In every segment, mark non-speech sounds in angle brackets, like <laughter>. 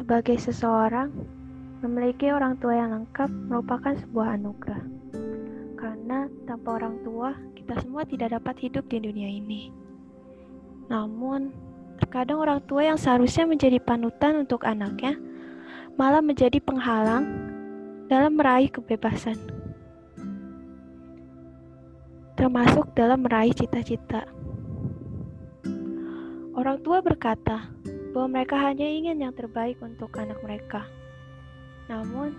Sebagai seseorang, memiliki orang tua yang lengkap merupakan sebuah anugerah. Karena tanpa orang tua, kita semua tidak dapat hidup di dunia ini. Namun, terkadang orang tua yang seharusnya menjadi panutan untuk anaknya malah menjadi penghalang dalam meraih kebebasan, termasuk dalam meraih cita-cita. Orang tua berkata, bahwa mereka hanya ingin yang terbaik untuk anak mereka. Namun,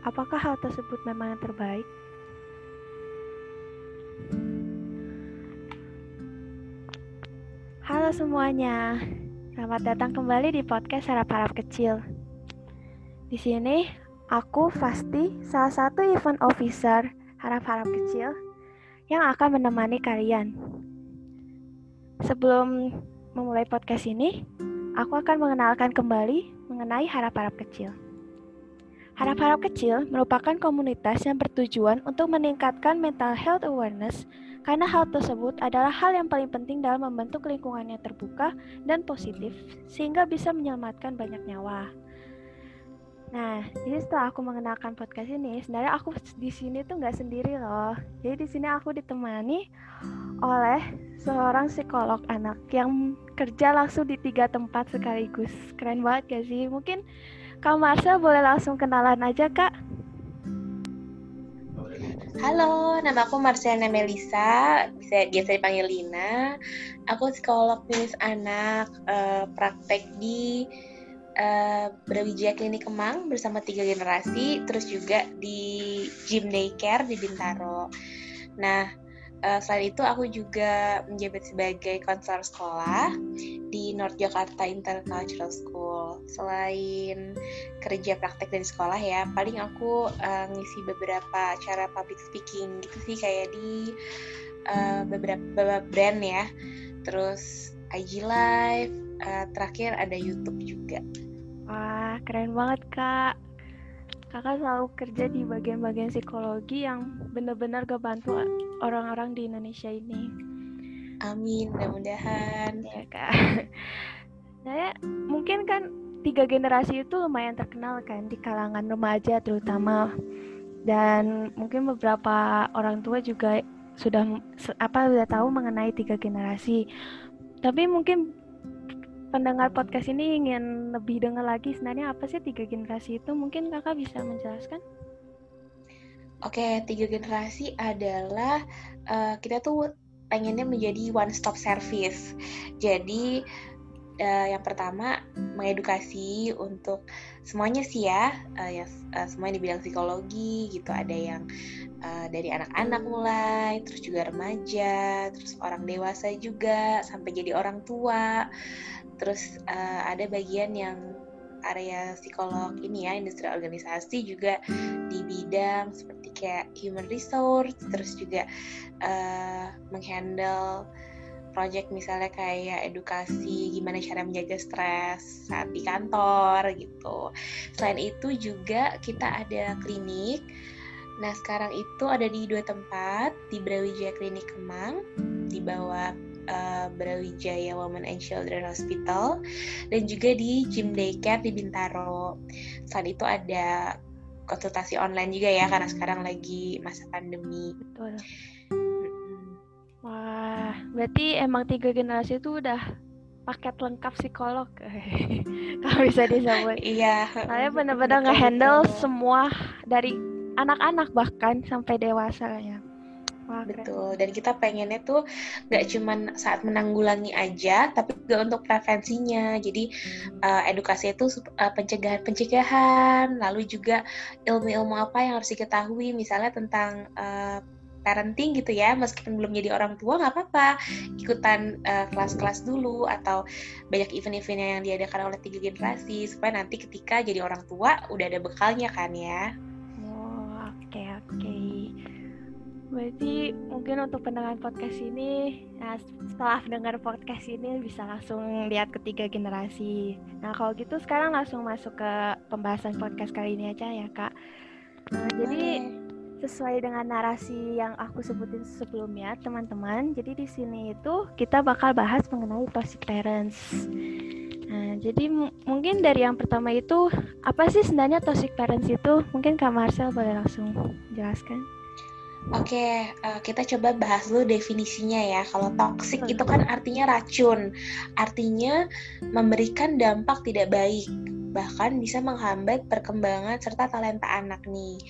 apakah hal tersebut memang yang terbaik? Halo semuanya, selamat datang kembali di podcast Harap-Harap Kecil. Di sini, aku Fasti, salah satu event officer Harap-Harap Kecil yang akan menemani kalian. Sebelum memulai podcast ini, aku akan mengenalkan kembali mengenai harap-harap kecil. Harap-harap kecil merupakan komunitas yang bertujuan untuk meningkatkan mental health awareness karena hal tersebut adalah hal yang paling penting dalam membentuk lingkungan yang terbuka dan positif sehingga bisa menyelamatkan banyak nyawa. Nah, jadi setelah aku mengenalkan podcast ini, sebenarnya aku di sini tuh nggak sendiri loh. Jadi di sini aku ditemani oleh seorang psikolog anak yang kerja langsung di tiga tempat sekaligus. Keren banget gak sih? Mungkin Kak Marsha boleh langsung kenalan aja Kak. Halo, nama aku Marciana Melisa, bisa biasa dipanggil Lina. Aku psikolog klinis anak, uh, praktek di uh, Brawijaya Klinik Kemang bersama tiga generasi, terus juga di Gym Daycare di Bintaro. Nah, uh, selain itu aku juga menjabat sebagai konselor sekolah di North Jakarta Intercultural School. Selain kerja praktek dari sekolah ya, paling aku uh, ngisi beberapa acara public speaking gitu sih kayak di uh, beberapa, beberapa brand ya. Terus IG Live, uh, terakhir ada YouTube juga. Wah, keren banget kak kakak selalu kerja di bagian-bagian psikologi yang benar-benar gak bantu orang-orang di Indonesia ini. Amin, mudah-mudahan. Ya kak. <laughs> Saya mungkin kan tiga generasi itu lumayan terkenal kan di kalangan remaja terutama dan mungkin beberapa orang tua juga sudah apa sudah tahu mengenai tiga generasi. Tapi mungkin pendengar podcast ini ingin lebih dengar lagi sebenarnya apa sih tiga generasi itu mungkin kakak bisa menjelaskan Oke, tiga generasi adalah uh, kita tuh pengennya menjadi one stop service. Jadi uh, yang pertama mengedukasi untuk semuanya sih ya, uh, ya uh, semuanya di bidang psikologi gitu. Ada yang uh, dari anak-anak mulai, terus juga remaja, terus orang dewasa juga, sampai jadi orang tua terus uh, ada bagian yang area psikolog ini ya industri organisasi juga di bidang seperti kayak human resource terus juga uh, menghandle project misalnya kayak edukasi gimana cara menjaga stres saat di kantor gitu. Selain itu juga kita ada klinik. Nah sekarang itu ada di dua tempat di Brawijaya Klinik Kemang di bawah uh, Brawijaya Women and Children Hospital dan juga di Gym Daycare di Bintaro. Selain itu ada konsultasi online juga ya karena sekarang lagi masa pandemi. Betul. Wah, berarti emang tiga generasi itu udah paket lengkap psikolog <laughs> kalau bisa disebut. Iya. Saya benar-benar nge-handle semua dari anak-anak bahkan sampai dewasa ya. Wah, Betul. Dan kita pengennya tuh nggak cuman saat menanggulangi aja, tapi juga untuk prevensinya. Jadi uh, edukasi itu uh, pencegahan-pencegahan, lalu juga ilmu-ilmu apa yang harus diketahui, misalnya tentang uh, parenting gitu ya meskipun belum jadi orang tua nggak apa-apa ikutan kelas kelas-kelas dulu atau banyak event-event yang diadakan oleh tiga generasi supaya nanti ketika jadi orang tua udah ada bekalnya kan ya oh oke okay, oke okay. Berarti mungkin untuk pendengar podcast ini, nah setelah dengar podcast ini bisa langsung lihat ketiga generasi. Nah kalau gitu sekarang langsung masuk ke pembahasan podcast kali ini aja ya kak. Nah, jadi sesuai dengan narasi yang aku sebutin sebelumnya teman-teman. Jadi di sini itu kita bakal bahas mengenai toxic parents. Nah, jadi mungkin dari yang pertama itu apa sih sebenarnya toxic parents itu? Mungkin Kak Marcel boleh langsung jelaskan. Oke, uh, kita coba bahas dulu definisinya ya. Kalau toxic itu kan artinya racun, artinya memberikan dampak tidak baik, bahkan bisa menghambat perkembangan serta talenta anak nih.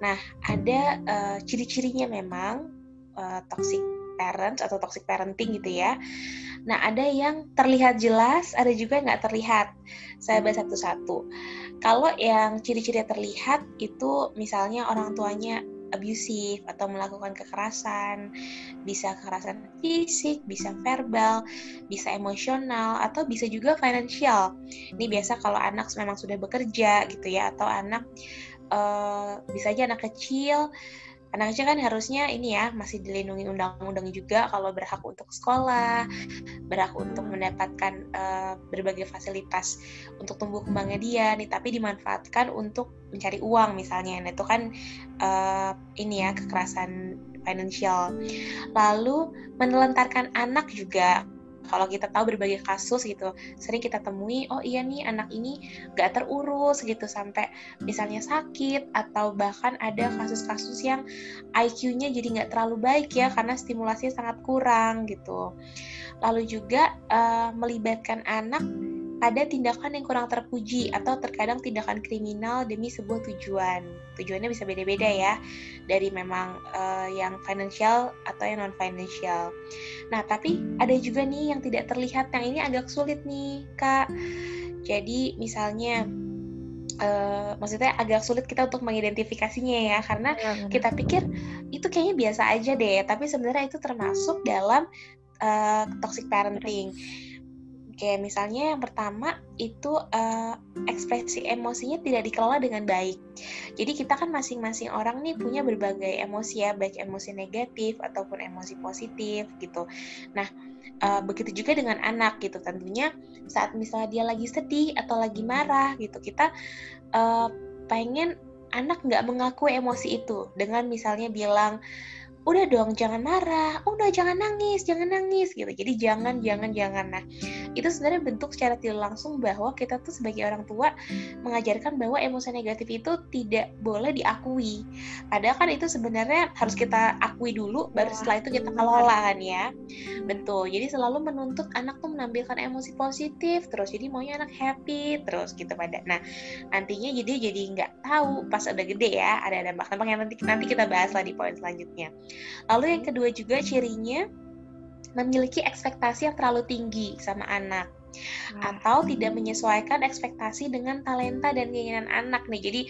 Nah, ada uh, ciri-cirinya memang uh, toxic parents atau toxic parenting gitu ya. Nah, ada yang terlihat jelas, ada juga yang nggak terlihat. Saya bahas satu-satu. Kalau yang ciri-ciri terlihat itu misalnya orang tuanya abusive atau melakukan kekerasan, bisa kekerasan fisik, bisa verbal, bisa emosional, atau bisa juga financial. Ini biasa kalau anak memang sudah bekerja gitu ya, atau anak uh, bisa aja anak kecil anak kecil kan harusnya ini ya masih dilindungi undang-undang juga kalau berhak untuk sekolah, berhak untuk mendapatkan uh, berbagai fasilitas untuk tumbuh kembangnya dia nih, tapi dimanfaatkan untuk mencari uang misalnya. Nah, itu kan uh, ini ya kekerasan financial. Lalu menelantarkan anak juga kalau kita tahu berbagai kasus gitu sering kita temui oh iya nih anak ini gak terurus gitu sampai misalnya sakit atau bahkan ada kasus-kasus yang IQ-nya jadi nggak terlalu baik ya karena stimulasinya sangat kurang gitu. Lalu juga uh, melibatkan anak pada tindakan yang kurang terpuji atau terkadang tindakan kriminal demi sebuah tujuan. Tujuannya bisa beda-beda ya, dari memang uh, yang financial atau yang non financial. Nah, tapi ada juga nih yang tidak terlihat, yang ini agak sulit nih, Kak. Jadi misalnya Uh, maksudnya agak sulit kita untuk mengidentifikasinya ya karena ya, kita pikir itu kayaknya biasa aja deh tapi sebenarnya itu termasuk dalam uh, toxic parenting. Kayak misalnya yang pertama itu uh, ekspresi emosinya tidak dikelola dengan baik. Jadi kita kan masing-masing orang nih punya berbagai emosi ya, baik emosi negatif ataupun emosi positif gitu. Nah, uh, begitu juga dengan anak gitu. Tentunya saat misalnya dia lagi sedih atau lagi marah gitu, kita uh, pengen anak nggak mengakui emosi itu dengan misalnya bilang udah dong jangan marah. Udah jangan nangis jangan nangis gitu. Jadi jangan jangan jangan. Nah itu sebenarnya bentuk secara tidak langsung bahwa kita tuh sebagai orang tua mengajarkan bahwa emosi negatif itu tidak boleh diakui. Padahal kan itu sebenarnya harus kita akui dulu baru setelah itu kita kelola kan ya. Betul. Jadi selalu menuntut anak tuh menampilkan emosi positif terus jadi maunya anak happy terus gitu pada. Nah nantinya jadi jadi nggak tahu. Pas udah gede ya ada dampak-dampak yang nanti nanti kita bahas lah di poin selanjutnya Lalu yang kedua juga cirinya memiliki ekspektasi yang terlalu tinggi sama anak atau tidak menyesuaikan ekspektasi dengan talenta dan keinginan anak nih. Jadi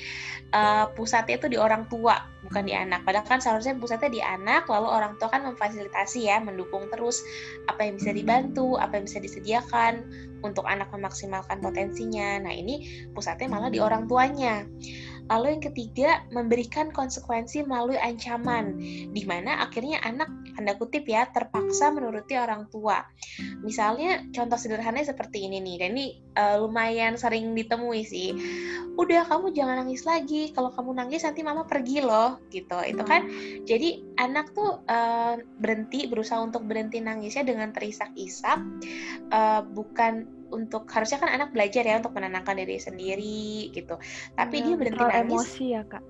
uh, pusatnya itu di orang tua, bukan di anak. Padahal kan seharusnya pusatnya di anak, lalu orang tua kan memfasilitasi ya, mendukung terus apa yang bisa dibantu, apa yang bisa disediakan untuk anak memaksimalkan potensinya. Nah, ini pusatnya malah di orang tuanya. Lalu yang ketiga, memberikan konsekuensi melalui ancaman, di mana akhirnya anak, tanda kutip ya, terpaksa menuruti orang tua. Misalnya, contoh sederhananya seperti ini nih, dan ini uh, lumayan sering ditemui sih. Udah, kamu jangan nangis lagi, kalau kamu nangis nanti mama pergi loh, gitu. Itu kan, jadi anak tuh uh, berhenti, berusaha untuk berhenti nangisnya dengan terisak-isak, uh, bukan untuk harusnya kan anak belajar ya untuk menenangkan diri sendiri gitu. Tapi ya, dia berhenti nangis. emosi ya kak.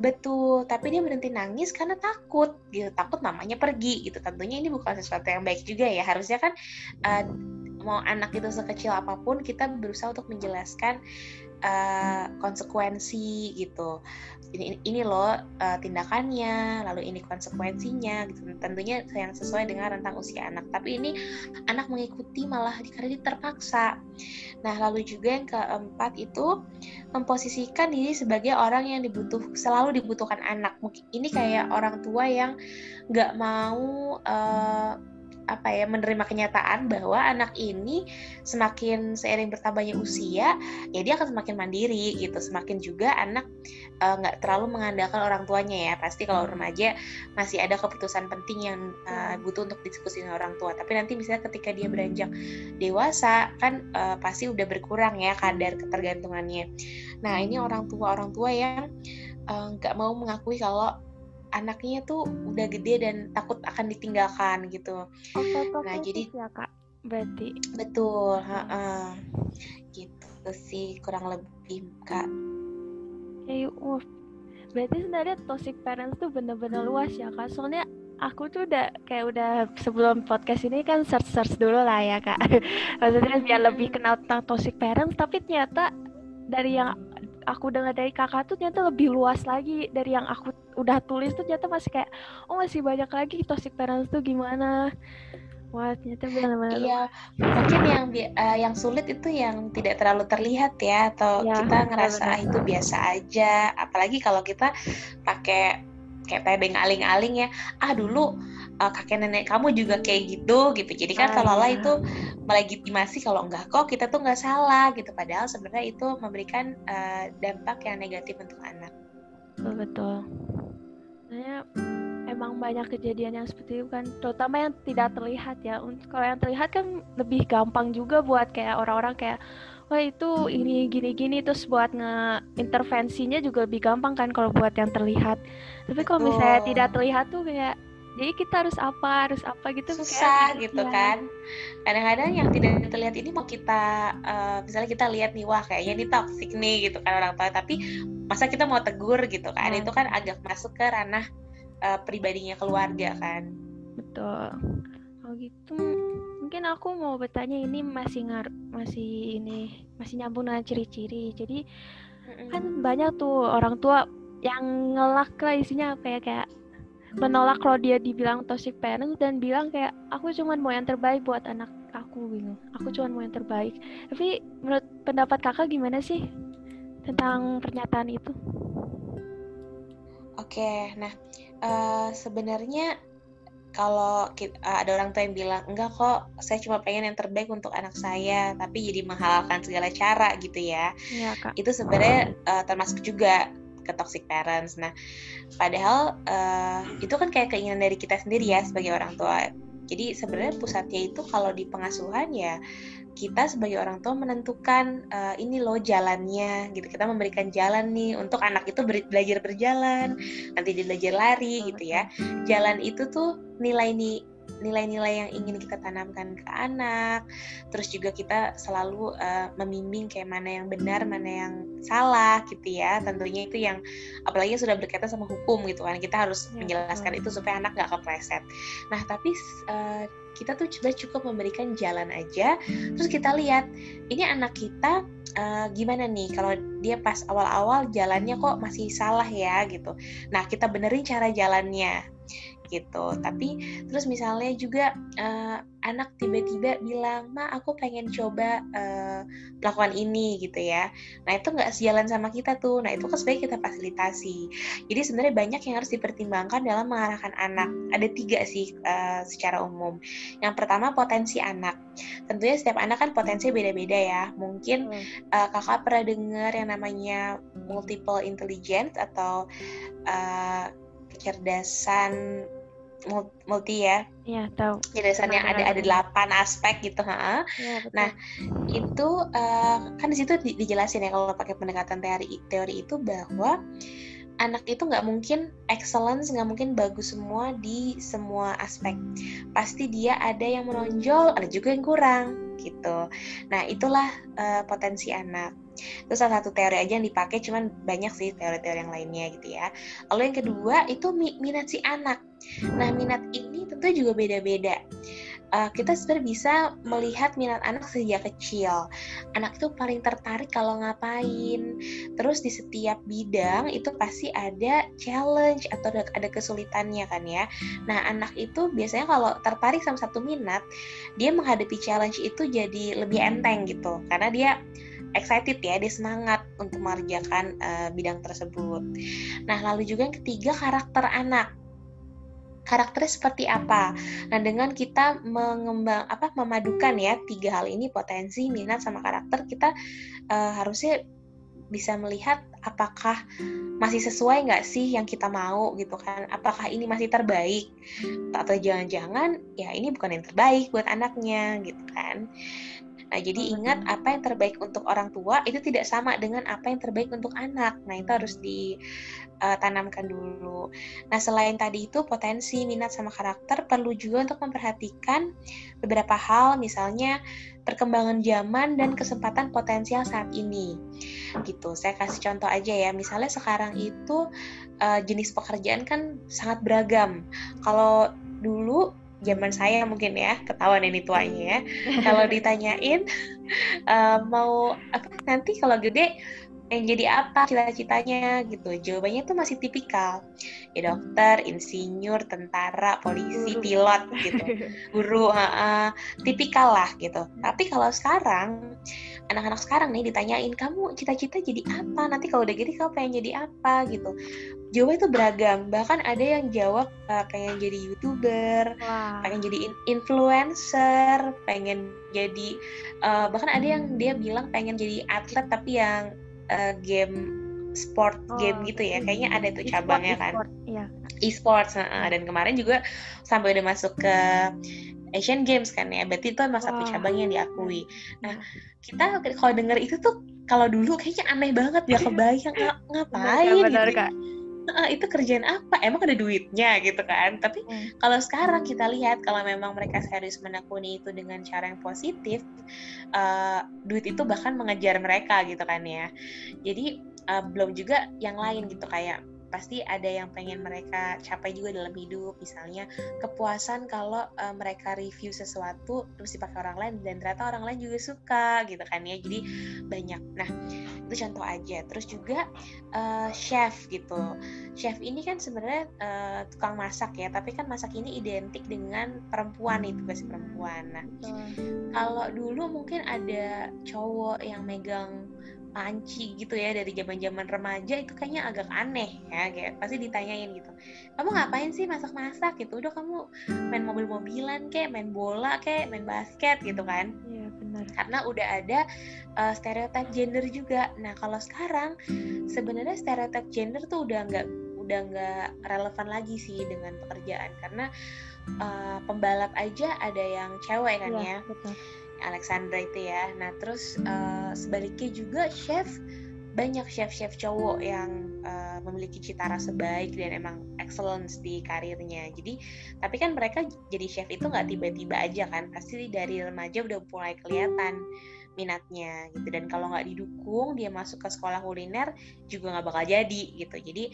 Betul tapi dia berhenti nangis karena takut gitu. Takut mamanya pergi gitu. Tentunya ini bukan sesuatu yang baik juga ya. Harusnya kan uh, mau anak itu sekecil apa pun kita berusaha untuk menjelaskan uh, konsekuensi gitu. Ini ini loh uh, tindakannya lalu ini konsekuensinya gitu. Tentunya yang sesuai dengan rentang usia anak. Tapi ini anak mengikuti malah karena terpaksa. Nah lalu juga yang keempat itu memposisikan diri sebagai orang yang dibutuh selalu dibutuhkan anak. Mungkin ini kayak orang tua yang nggak mau uh, apa ya menerima kenyataan bahwa anak ini semakin seiring bertambahnya usia ya dia akan semakin mandiri gitu. Semakin juga anak eh, nggak uh, terlalu mengandalkan orang tuanya ya. Pasti kalau remaja masih ada keputusan penting yang uh, butuh untuk diskusi dengan orang tua. Tapi nanti misalnya ketika dia beranjak dewasa kan uh, pasti udah berkurang ya kadar ketergantungannya. Nah ini orang tua orang tua yang nggak uh, mau mengakui kalau anaknya tuh udah gede dan takut akan ditinggalkan gitu. Oh, nah jadi ya kak. berarti betul ha -ha. gitu sih kurang lebih kak kayak uh, berarti sebenarnya toxic parents tuh bener-bener luas ya kak soalnya aku tuh udah kayak udah sebelum podcast ini kan search search dulu lah ya kak <laughs> maksudnya biar lebih kenal tentang toxic parents tapi ternyata dari yang aku dengar dari kakak tuh ternyata lebih luas lagi dari yang aku udah tulis tuh ternyata masih kayak oh masih banyak lagi toxic parents tuh gimana Wah, ternyata benar-benar. Iya, mungkin yang uh, yang sulit itu yang tidak terlalu terlihat ya, atau ya, kita ngerasa benar. itu biasa aja. Apalagi kalau kita pakai kayak tebeng aling-aling ya ah dulu uh, kakek nenek kamu juga kayak gitu gitu. Jadi kan kalau lah itu melegitimasi kalau enggak kok kita tuh nggak salah gitu. Padahal sebenarnya itu memberikan uh, dampak yang negatif untuk anak. Betul betul. Sebenarnya emang banyak kejadian yang seperti itu kan terutama yang tidak terlihat ya. Kalau yang terlihat kan lebih gampang juga buat kayak orang-orang kayak wah itu ini gini gini terus buat ngeintervensinya juga lebih gampang kan kalau buat yang terlihat. Tapi kalau misalnya tidak terlihat tuh kayak jadi kita harus apa harus apa gitu susah kayak, gitu ya. kan. Kadang-kadang yang tidak terlihat ini mau kita uh, misalnya kita lihat nih wah kayaknya ini toxic nih gitu kan orang tua. Tapi masa kita mau tegur gitu kan hmm. itu kan agak masuk ke ranah uh, pribadinya keluarga kan. Betul. Oh gitu mungkin aku mau bertanya ini masih ngar masih ini masih nyambung dengan ciri-ciri. Jadi kan banyak tuh orang tua yang ngelak lah isinya kayak kayak menolak kalau dia dibilang toxic parent dan bilang kayak aku cuma mau yang terbaik buat anak aku gitu. Aku cuma mau yang terbaik. Tapi menurut pendapat kakak gimana sih tentang pernyataan itu? Oke nah uh, sebenarnya kalau kita, eh, ada orang tua yang bilang enggak kok saya cuma pengen yang terbaik untuk anak saya tapi jadi menghalalkan segala cara gitu ya, ya Kak. itu sebenarnya uh, termasuk juga ke toxic parents. Nah padahal uh, itu kan kayak keinginan dari kita sendiri ya sebagai orang tua. Jadi sebenarnya pusatnya itu kalau di pengasuhan ya kita sebagai orang tua menentukan uh, ini loh jalannya gitu. Kita memberikan jalan nih untuk anak itu belajar berjalan nanti dia belajar lari gitu ya. Jalan itu tuh nilai nih nilai-nilai yang ingin kita tanamkan ke anak. Terus juga kita selalu uh, membimbing kayak mana yang benar mana yang salah gitu ya. Tentunya itu yang apalagi sudah berkaitan sama hukum gitu kan. Kita harus ya, menjelaskan itu supaya anak nggak kepleset. Nah tapi uh, kita tuh coba cukup memberikan jalan aja. Terus kita lihat ini anak kita uh, gimana nih? Kalau dia pas awal-awal jalannya kok masih salah ya gitu. Nah kita benerin cara jalannya gitu. Tapi terus misalnya juga uh, anak tiba-tiba bilang ma aku pengen coba uh, melakukan ini gitu ya. Nah itu nggak sejalan sama kita tuh. Nah itu kan sebaiknya kita fasilitasi. Jadi sebenarnya banyak yang harus dipertimbangkan dalam mengarahkan anak. Ada tiga sih uh, secara umum. Yang pertama potensi anak. Tentunya setiap anak kan potensi beda-beda ya. Mungkin uh, kakak pernah dengar yang namanya multiple intelligence atau uh, kecerdasan multi ya. Iya, tahu. Yang ada ada delapan aspek gitu, ha. Ya, Nah, itu uh, kan di situ di, dijelasin ya kalau pakai pendekatan teori teori itu bahwa anak itu nggak mungkin excellence, nggak mungkin bagus semua di semua aspek. Pasti dia ada yang menonjol, ada juga yang kurang gitu. Nah, itulah uh, potensi anak. Itu salah satu teori aja yang dipakai, cuman banyak sih teori-teori yang lainnya gitu ya. Lalu yang kedua itu minat si anak. Nah, minat ini tentu juga beda-beda uh, kita sebenarnya bisa melihat minat anak sejak kecil. Anak itu paling tertarik kalau ngapain. Terus di setiap bidang itu pasti ada challenge atau ada, ada kesulitannya kan ya. Nah, anak itu biasanya kalau tertarik sama satu minat, dia menghadapi challenge itu jadi lebih enteng gitu. Karena dia excited ya, dia semangat untuk mengerjakan uh, bidang tersebut. Nah, lalu juga yang ketiga karakter anak karakternya seperti apa. Nah, dengan kita mengembang apa memadukan ya tiga hal ini potensi, minat sama karakter, kita uh, harusnya bisa melihat apakah masih sesuai nggak sih yang kita mau gitu kan apakah ini masih terbaik atau jangan-jangan ya ini bukan yang terbaik buat anaknya gitu kan Nah, jadi ingat apa yang terbaik untuk orang tua itu tidak sama dengan apa yang terbaik untuk anak. Nah, itu harus ditanamkan uh, dulu. Nah, selain tadi itu potensi, minat sama karakter perlu juga untuk memperhatikan beberapa hal misalnya perkembangan zaman dan kesempatan potensial saat ini. Gitu. Saya kasih contoh aja ya. Misalnya sekarang itu uh, jenis pekerjaan kan sangat beragam. Kalau dulu zaman saya mungkin ya ketahuan ini tuanya ya. <laughs> Kalau ditanyain uh, <laughs> mau apa nanti kalau gede yang jadi apa cita-citanya? Gitu. Jawabannya tuh masih tipikal. Ya dokter insinyur tentara polisi guru. pilot gitu. <laughs> Guru uh, uh, tipikal lah gitu. Tapi kalau sekarang anak-anak sekarang nih ditanyain kamu cita-cita jadi apa? Nanti kalau udah gede kamu pengen jadi apa? Gitu. Jawaban itu beragam. Bahkan ada yang jawab uh, pengen jadi youtuber wow. pengen jadi in influencer pengen jadi uh, bahkan ada yang dia bilang pengen jadi atlet tapi yang uh, game sport oh, game gitu ya. Kayaknya ada tuh cabangnya kan. e-sports uh, dan kemarin juga sampai udah masuk ke Asian Games kan ya. Berarti itu emang satu cabang yang diakui. nah kita kalau denger itu tuh kalau dulu kayaknya aneh banget ya kebayang <laughs> ngapain benar, gitu. kak. Itu kerjaan apa? Emang ada duitnya gitu kan? Tapi hmm. kalau sekarang kita lihat kalau memang mereka serius menekuni itu dengan cara yang positif uh, duit itu bahkan mengejar mereka gitu kan ya. Jadi uh, belum juga yang lain gitu kayak pasti ada yang pengen mereka capai juga dalam hidup. Misalnya kepuasan kalau uh, mereka review sesuatu terus dipakai orang lain dan ternyata orang lain juga suka gitu kan ya. Jadi banyak. Nah itu contoh aja. Terus juga uh, chef gitu. Chef ini kan sebenarnya uh, tukang masak ya tapi kan masak ini identik dengan perempuan itu tugas perempuan. Nah kalau dulu mungkin ada cowok yang megang panci gitu ya dari zaman-zaman remaja itu kayaknya agak aneh ya kayak pasti ditanyain gitu. Kamu ngapain sih masak-masak? gitu. Udah kamu main mobil-mobilan kayak main bola kayak main basket gitu kan. Iya benar. Karena udah ada uh, stereotip gender juga. Nah kalau sekarang sebenarnya stereotip gender tuh udah nggak udah nggak relevan lagi sih dengan pekerjaan. Karena uh, pembalap aja ada yang cewek kan iya, ya. betul Alexandra itu ya. Nah terus uh, sebaliknya juga chef banyak chef-chef cowok yang uh, memiliki cita rasa baik dan emang excellence di karirnya. Jadi tapi kan mereka jadi chef itu nggak tiba-tiba aja kan, pasti dari remaja udah mulai kelihatan minatnya gitu dan kalau nggak didukung dia masuk ke sekolah kuliner juga nggak bakal jadi gitu jadi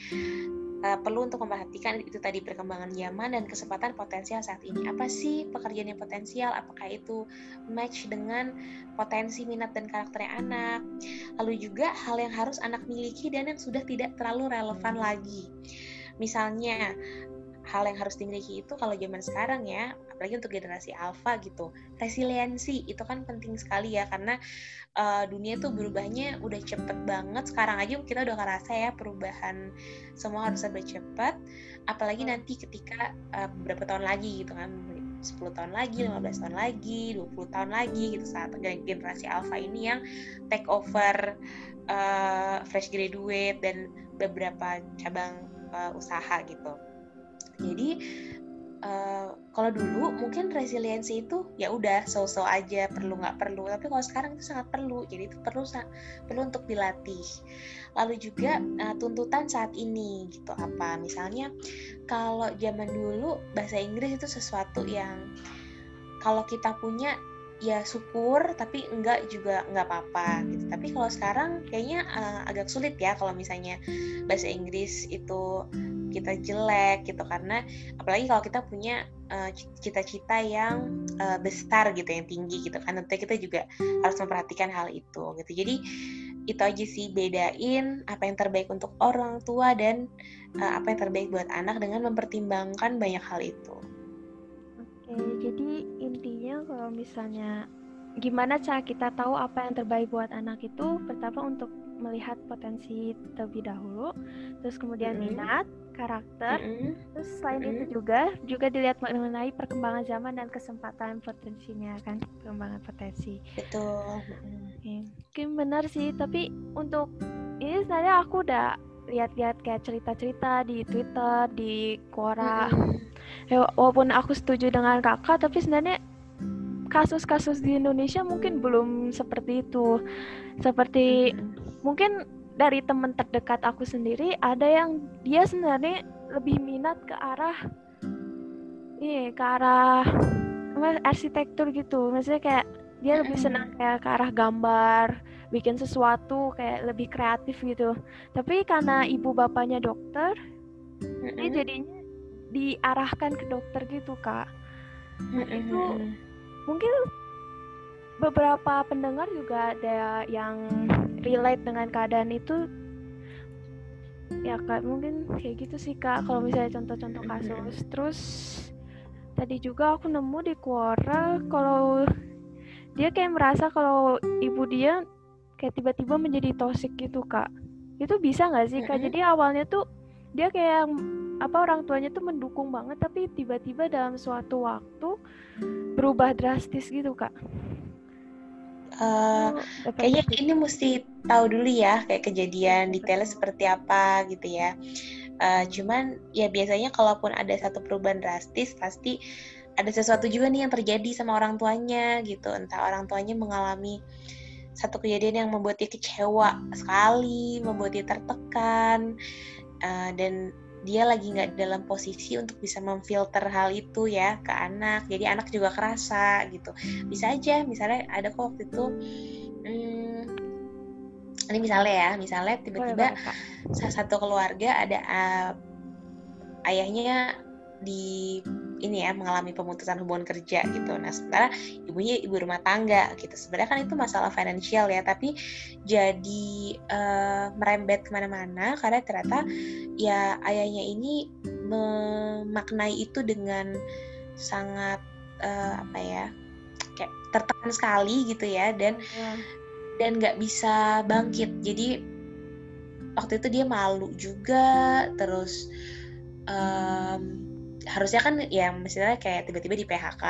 uh, perlu untuk memperhatikan itu tadi perkembangan zaman dan kesempatan potensial saat ini. Apa sih pekerjaan yang potensial? Apakah itu match dengan potensi minat dan karakternya anak? Lalu juga hal yang harus anak miliki dan yang sudah tidak terlalu relevan lagi. Misalnya hal yang harus dimiliki itu kalau zaman sekarang ya apalagi untuk generasi alpha gitu. Resiliensi itu kan penting sekali ya karena uh, dunia tuh berubahnya udah cepet banget. Sekarang aja kita udah ngerasa ya perubahan semua harus serba cepat apalagi nanti ketika uh, beberapa tahun lagi gitu kan 10 tahun lagi, 15 tahun lagi, 20 tahun lagi gitu saat generasi alpha ini yang take over uh, fresh graduate dan beberapa cabang uh, usaha gitu. Jadi uh, kalau dulu mungkin resiliensi itu ya udah so-so aja perlu nggak perlu. Tapi kalau sekarang itu sangat perlu jadi itu perlu perlu untuk dilatih. Lalu juga uh, tuntutan saat ini gitu. Apa? Misalnya kalau zaman dulu bahasa Inggris itu sesuatu yang kalau kita punya ya syukur tapi enggak juga enggak apa-apa gitu. Tapi kalau sekarang kayaknya uh, agak sulit ya kalau misalnya bahasa Inggris itu kita jelek gitu karena apalagi kalau kita punya uh, cita-cita yang uh, besar gitu yang tinggi gitu kan tentu kita juga harus memperhatikan hal itu gitu jadi itu aja sih bedain apa yang terbaik untuk orang tua dan uh, apa yang terbaik buat anak dengan mempertimbangkan banyak hal itu. Oke, jadi intinya kalau misalnya gimana cara kita tahu apa yang terbaik buat anak itu pertama untuk melihat potensi terlebih dahulu, terus kemudian mm-hmm. minat, karakter, mm-hmm. terus selain mm-hmm. itu juga juga dilihat mengenai perkembangan zaman dan kesempatan potensinya kan, perkembangan potensi. Betul. Oke, mungkin benar sih, tapi untuk ini saya aku udah lihat-lihat kayak cerita-cerita di Twitter, di Quora. Mm-hmm. Ya, walaupun aku setuju dengan kakak, tapi sebenarnya kasus-kasus di Indonesia mungkin belum seperti itu. Seperti hmm. mungkin dari teman terdekat aku sendiri ada yang dia sebenarnya lebih minat ke arah ini ke arah apa, arsitektur gitu. Maksudnya kayak dia lebih senang kayak ke arah gambar, bikin sesuatu kayak lebih kreatif gitu. Tapi karena ibu bapaknya dokter, dia jadinya diarahkan ke dokter gitu kak. Nah, itu mungkin beberapa pendengar juga ada yang relate dengan keadaan itu ya kak mungkin kayak gitu sih kak kalau misalnya contoh-contoh kasus. Terus tadi juga aku nemu di Quora kalau dia kayak merasa kalau ibu dia kayak tiba-tiba menjadi toxic gitu kak. Itu bisa nggak sih kak? Jadi awalnya tuh dia kayak apa orang tuanya tuh mendukung banget tapi tiba-tiba dalam suatu waktu berubah drastis gitu kak Uh, kayaknya ini mesti tahu dulu ya kayak kejadian detailnya seperti apa gitu ya. Uh, cuman ya biasanya kalaupun ada satu perubahan drastis pasti ada sesuatu juga nih yang terjadi sama orang tuanya gitu. Entah orang tuanya mengalami satu kejadian yang membuat dia kecewa sekali, membuat dia tertekan uh, dan dia lagi nggak dalam posisi untuk bisa memfilter hal itu ya ke anak. Jadi anak juga kerasa gitu. Bisa aja misalnya ada kok waktu itu hmm, ini misalnya ya misalnya tiba-tiba salah satu keluarga ada uh, ayahnya di ini ya mengalami pemutusan hubungan kerja gitu. Nah sementara ibunya ibu rumah tangga gitu. Sebenarnya kan itu masalah finansial ya, tapi jadi uh, merembet ke mana-mana karena ternyata ya ayahnya ini memaknai itu dengan sangat uh, apa ya kayak tertekan sekali gitu ya dan yeah. dan nggak bisa bangkit. Jadi waktu itu dia malu juga terus um, harusnya kan ya misalnya kayak tiba-tiba di PHK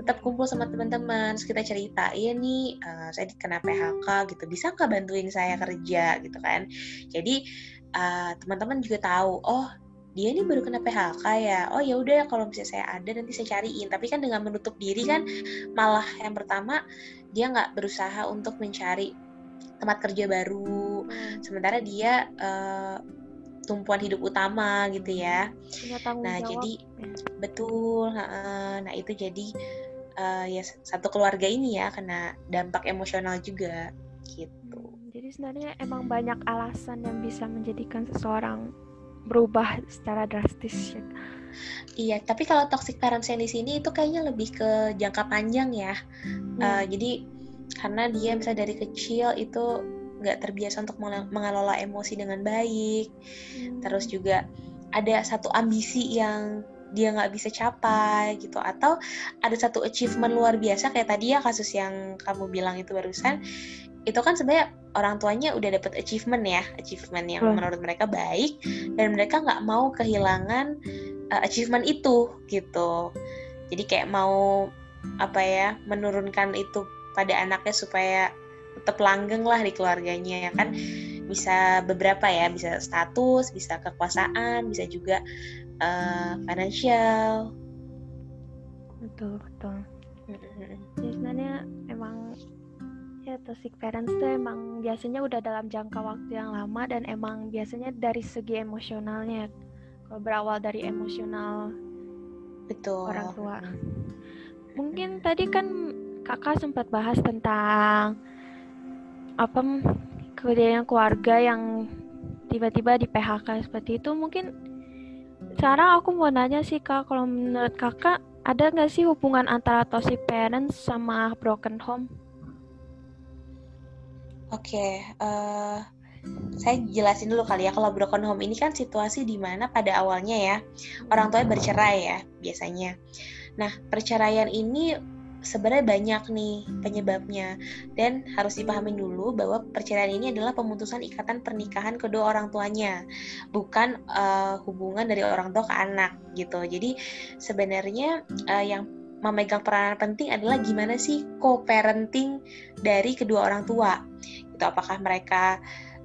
tetap kumpul sama teman-teman terus kita cerita iya nih uh, saya kena PHK gitu bisa nggak bantuin saya kerja? gitu kan. Jadi uh, teman-teman juga tahu oh dia ini baru kena PHK ya oh ya udah kalau misalnya saya ada nanti saya cariin. Tapi kan dengan menutup diri kan malah yang pertama dia nggak berusaha untuk mencari tempat kerja baru. Hmm. sementara dia uh, tumpuan hidup utama gitu ya. nah jawab. jadi ya. betul, nah itu jadi uh, ya satu keluarga ini ya kena dampak emosional juga gitu. Hmm, jadi sebenarnya emang banyak alasan yang bisa menjadikan seseorang berubah secara drastis ya. Iya, tapi kalau toxic parents yang di sini itu kayaknya lebih ke jangka panjang ya. Hmm. Uh, jadi karena dia bisa dari kecil itu nggak terbiasa untuk mengelola emosi dengan baik hmm. terus juga ada satu ambisi yang dia nggak bisa capai gitu atau ada satu achievement luar biasa kayak tadi ya kasus yang kamu bilang itu barusan itu kan sebenarnya orang tuanya udah dapet achievement ya achievement yang hmm. menurut mereka baik dan mereka nggak mau kehilangan uh, achievement itu gitu jadi kayak mau apa ya menurunkan itu pada anaknya supaya tetap langgeng lah di keluarganya ya kan? Bisa beberapa ya bisa status bisa kekuasaan bisa juga uh, financial. Betul betul. Ya sebenarnya emang ya toxic parents tuh emang biasanya udah dalam jangka waktu yang lama dan emang biasanya dari segi emosionalnya. Kalau berawal dari emosional betul. orang tua. Mungkin tadi kan kakak sempat bahas tentang apa kejadian keluarga yang tiba-tiba di PHK seperti itu mungkin sekarang aku mau nanya sih kak kalau menurut kakak ada nggak sih hubungan antara toxic parents sama broken home? Oke, okay, uh, eh, saya jelasin dulu kali ya kalau broken home ini kan situasi di mana pada awalnya ya orang tuanya bercerai ya biasanya. Nah perceraian ini sebenarnya banyak nih penyebabnya. Dan harus dipahami dulu bahwa perceraian ini adalah pemutusan ikatan pernikahan kedua orang tuanya bukan uh, hubungan dari orang tua ke anak gitu. Jadi sebenarnya uh, yang memegang peranan penting adalah gimana sih co-parenting dari kedua orang tua. Itu apakah mereka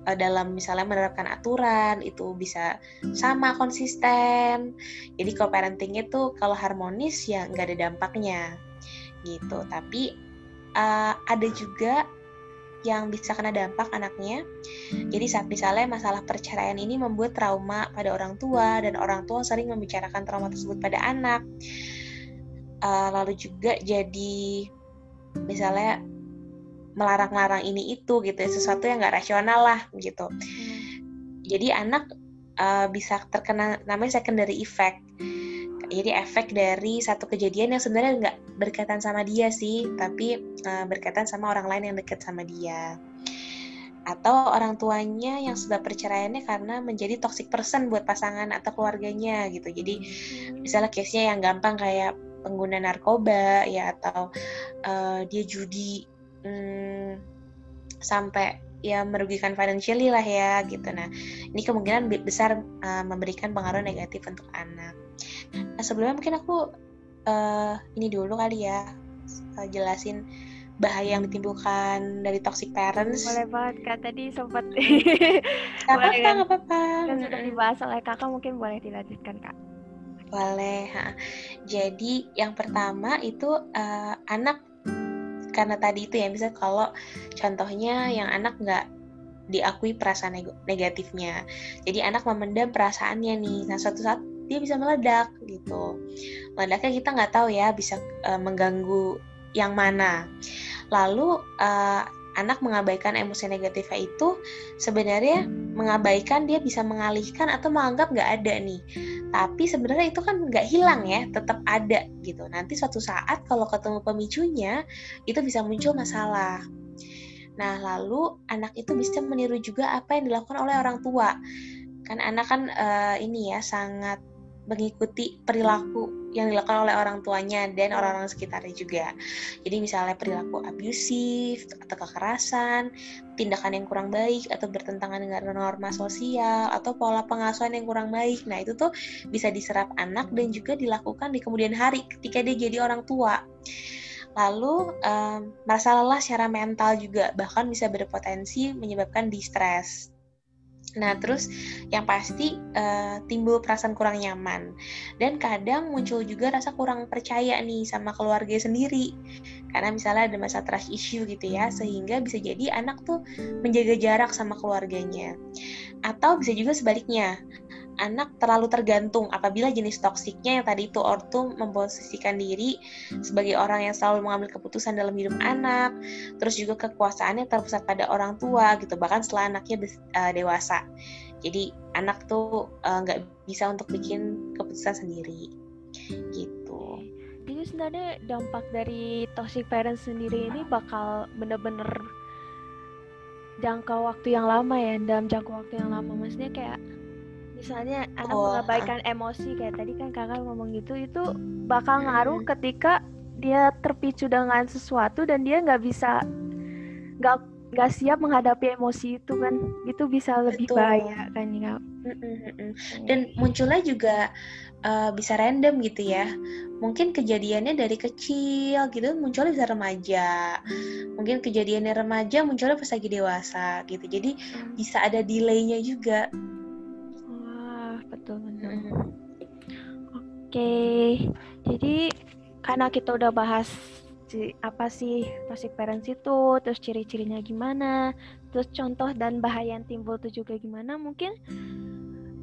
uh, dalam misalnya menerapkan aturan itu bisa sama konsisten. Jadi co-parenting itu kalau harmonis ya nggak ada dampaknya gitu tapi uh, ada juga yang bisa kena dampak anaknya. Jadi saat misalnya masalah perceraian ini membuat trauma pada orang tua dan orang tua sering membicarakan trauma tersebut pada anak. Uh, lalu juga jadi misalnya melarang-larang ini itu gitu ya sesuatu yang nggak rasional lah gitu. Jadi anak uh, bisa terkena namanya secondary effect jadi efek dari satu kejadian yang sebenarnya nggak berkaitan sama dia sih tapi uh, berkaitan sama orang lain yang dekat sama dia. Atau orang tuanya yang sebab perceraiannya karena menjadi toxic person buat pasangan atau keluarganya gitu. Jadi misalnya case-nya yang gampang kayak pengguna narkoba ya atau uh, dia judi hmm, sampai ya merugikan financially lah ya gitu. Nah ini kemungkinan besar uh, memberikan pengaruh negatif untuk anak Nah sebelumnya mungkin aku uh, ini dulu kali ya uh, jelasin bahaya yang ditimbulkan dari toxic parents. Boleh banget kak tadi sempat. <laughs> Gak apa-apa, kan? gak apa-apa. Kan sudah dibahas oleh kakak mungkin boleh dilanjutkan kak. Boleh. Ha. Jadi yang pertama itu uh, anak karena tadi itu ya bisa kalau contohnya yang anak nggak diakui perasaan negatifnya. Jadi anak memendam perasaannya nih. Nah suatu saat dia bisa meledak gitu. Meledaknya kita nggak tahu ya bisa uh, mengganggu yang mana. Lalu uh, anak mengabaikan emosi negatifnya itu sebenarnya mengabaikan dia bisa mengalihkan atau menganggap nggak ada nih. Tapi sebenarnya itu kan nggak hilang ya tetap ada gitu. Nanti suatu saat kalau ketemu pemicunya itu bisa muncul masalah. Nah lalu anak itu bisa meniru juga apa yang dilakukan oleh orang tua. Kan anak kan uh, ini ya sangat mengikuti perilaku yang dilakukan oleh orang tuanya dan orang-orang sekitarnya juga. Jadi misalnya perilaku abusif atau kekerasan, tindakan yang kurang baik atau bertentangan dengan norma sosial atau pola pengasuhan yang kurang baik. Nah, itu tuh bisa diserap anak dan juga dilakukan di kemudian hari ketika dia jadi orang tua. Lalu um, merasa lelah secara mental juga bahkan bisa berpotensi menyebabkan distress. Nah, terus yang pasti uh, timbul perasaan kurang nyaman dan kadang muncul juga rasa kurang percaya nih sama keluarga sendiri. Karena misalnya ada masa trust issue gitu ya, sehingga bisa jadi anak tuh menjaga jarak sama keluarganya. Atau bisa juga sebaliknya, anak terlalu tergantung apabila jenis toksiknya yang tadi itu ortu memposisikan diri sebagai orang yang selalu mengambil keputusan dalam hidup anak, terus juga kekuasaannya terpusat pada orang tua gitu, bahkan setelah anaknya uh, dewasa. Jadi anak tuh eh, nggak uh, bisa untuk bikin keputusan sendiri gitu. Jadi sebenarnya dampak dari toxic parents sendiri ini bakal bener-bener jangka waktu yang lama ya dalam jangka waktu yang lama maksudnya kayak misalnya anak oh, mengabaikan uh. emosi kayak tadi kan kakak ngomong gitu itu bakal ngaruh hmm. ketika dia terpicu dengan sesuatu dan dia nggak bisa nggak nggak siap menghadapi emosi itu kan. Itu bisa lebih Betul. bahaya kan ya dan munculnya juga uh, bisa random gitu ya. Mungkin kejadiannya dari kecil gitu munculnya bisa remaja. Mungkin kejadiannya remaja munculnya pas lagi dewasa gitu. Jadi bisa ada delaynya juga oke jadi karena kita udah bahas apa sih toxic parents itu terus ciri-cirinya gimana terus contoh dan bahaya yang timbul itu juga gimana mungkin